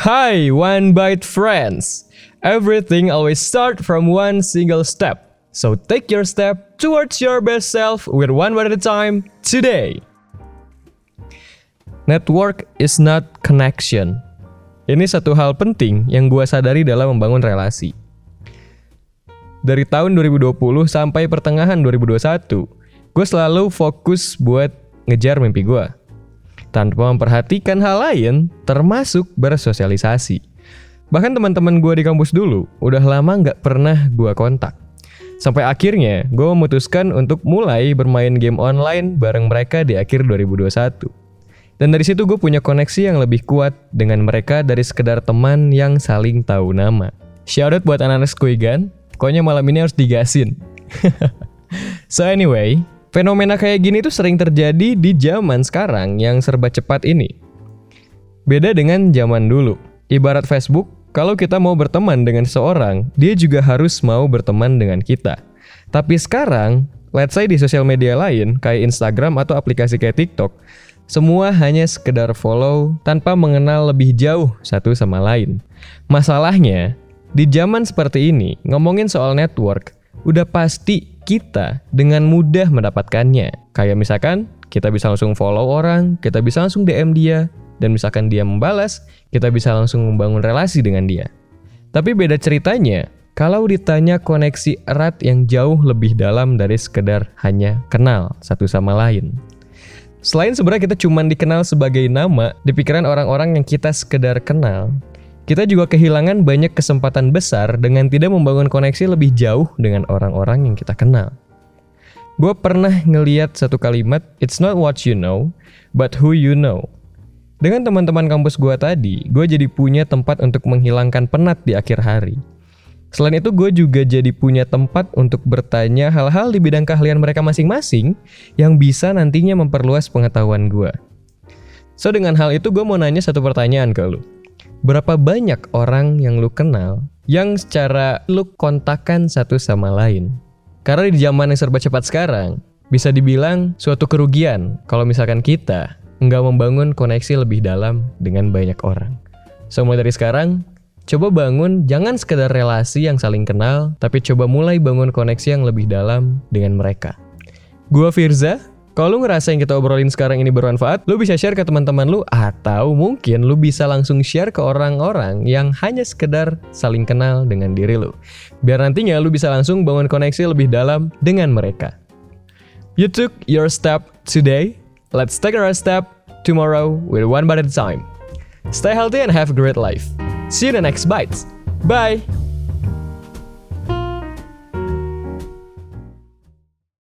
Hi, One Bite friends. Everything always start from one single step. So take your step towards your best self with one bite at a time today. Network is not connection. Ini satu hal penting yang gue sadari dalam membangun relasi. Dari tahun 2020 sampai pertengahan 2021, gue selalu fokus buat ngejar mimpi gue. Tanpa memperhatikan hal lain, termasuk bersosialisasi. Bahkan teman-teman gue di kampus dulu, udah lama nggak pernah gue kontak. Sampai akhirnya, gue memutuskan untuk mulai bermain game online bareng mereka di akhir 2021. Dan dari situ gue punya koneksi yang lebih kuat dengan mereka dari sekedar teman yang saling tahu nama. Shoutout buat anak-anak Skuigan, pokoknya malam ini harus digasin. so anyway, Fenomena kayak gini tuh sering terjadi di zaman sekarang yang serba cepat ini. Beda dengan zaman dulu. Ibarat Facebook, kalau kita mau berteman dengan seseorang, dia juga harus mau berteman dengan kita. Tapi sekarang, let's say di sosial media lain, kayak Instagram atau aplikasi kayak TikTok, semua hanya sekedar follow tanpa mengenal lebih jauh satu sama lain. Masalahnya, di zaman seperti ini, ngomongin soal network, udah pasti kita dengan mudah mendapatkannya. Kayak misalkan kita bisa langsung follow orang, kita bisa langsung DM dia, dan misalkan dia membalas, kita bisa langsung membangun relasi dengan dia. Tapi beda ceritanya, kalau ditanya koneksi erat yang jauh lebih dalam dari sekedar hanya kenal satu sama lain. Selain sebenarnya kita cuma dikenal sebagai nama di pikiran orang-orang yang kita sekedar kenal, kita juga kehilangan banyak kesempatan besar dengan tidak membangun koneksi lebih jauh dengan orang-orang yang kita kenal. Gue pernah ngeliat satu kalimat, It's not what you know, but who you know. Dengan teman-teman kampus gue tadi, gue jadi punya tempat untuk menghilangkan penat di akhir hari. Selain itu, gue juga jadi punya tempat untuk bertanya hal-hal di bidang keahlian mereka masing-masing yang bisa nantinya memperluas pengetahuan gue. So, dengan hal itu gue mau nanya satu pertanyaan ke lu berapa banyak orang yang lu kenal yang secara lu kontakkan satu sama lain. Karena di zaman yang serba cepat sekarang, bisa dibilang suatu kerugian kalau misalkan kita nggak membangun koneksi lebih dalam dengan banyak orang. So mulai dari sekarang, coba bangun jangan sekedar relasi yang saling kenal, tapi coba mulai bangun koneksi yang lebih dalam dengan mereka. Gua Firza, kalau lu ngerasa yang kita obrolin sekarang ini bermanfaat, lu bisa share ke teman-teman lu atau mungkin lu bisa langsung share ke orang-orang yang hanya sekedar saling kenal dengan diri lu. Biar nantinya lu bisa langsung bangun koneksi lebih dalam dengan mereka. You took your step today. Let's take our step tomorrow with one bite at a time. Stay healthy and have a great life. See you in the next bites. Bye.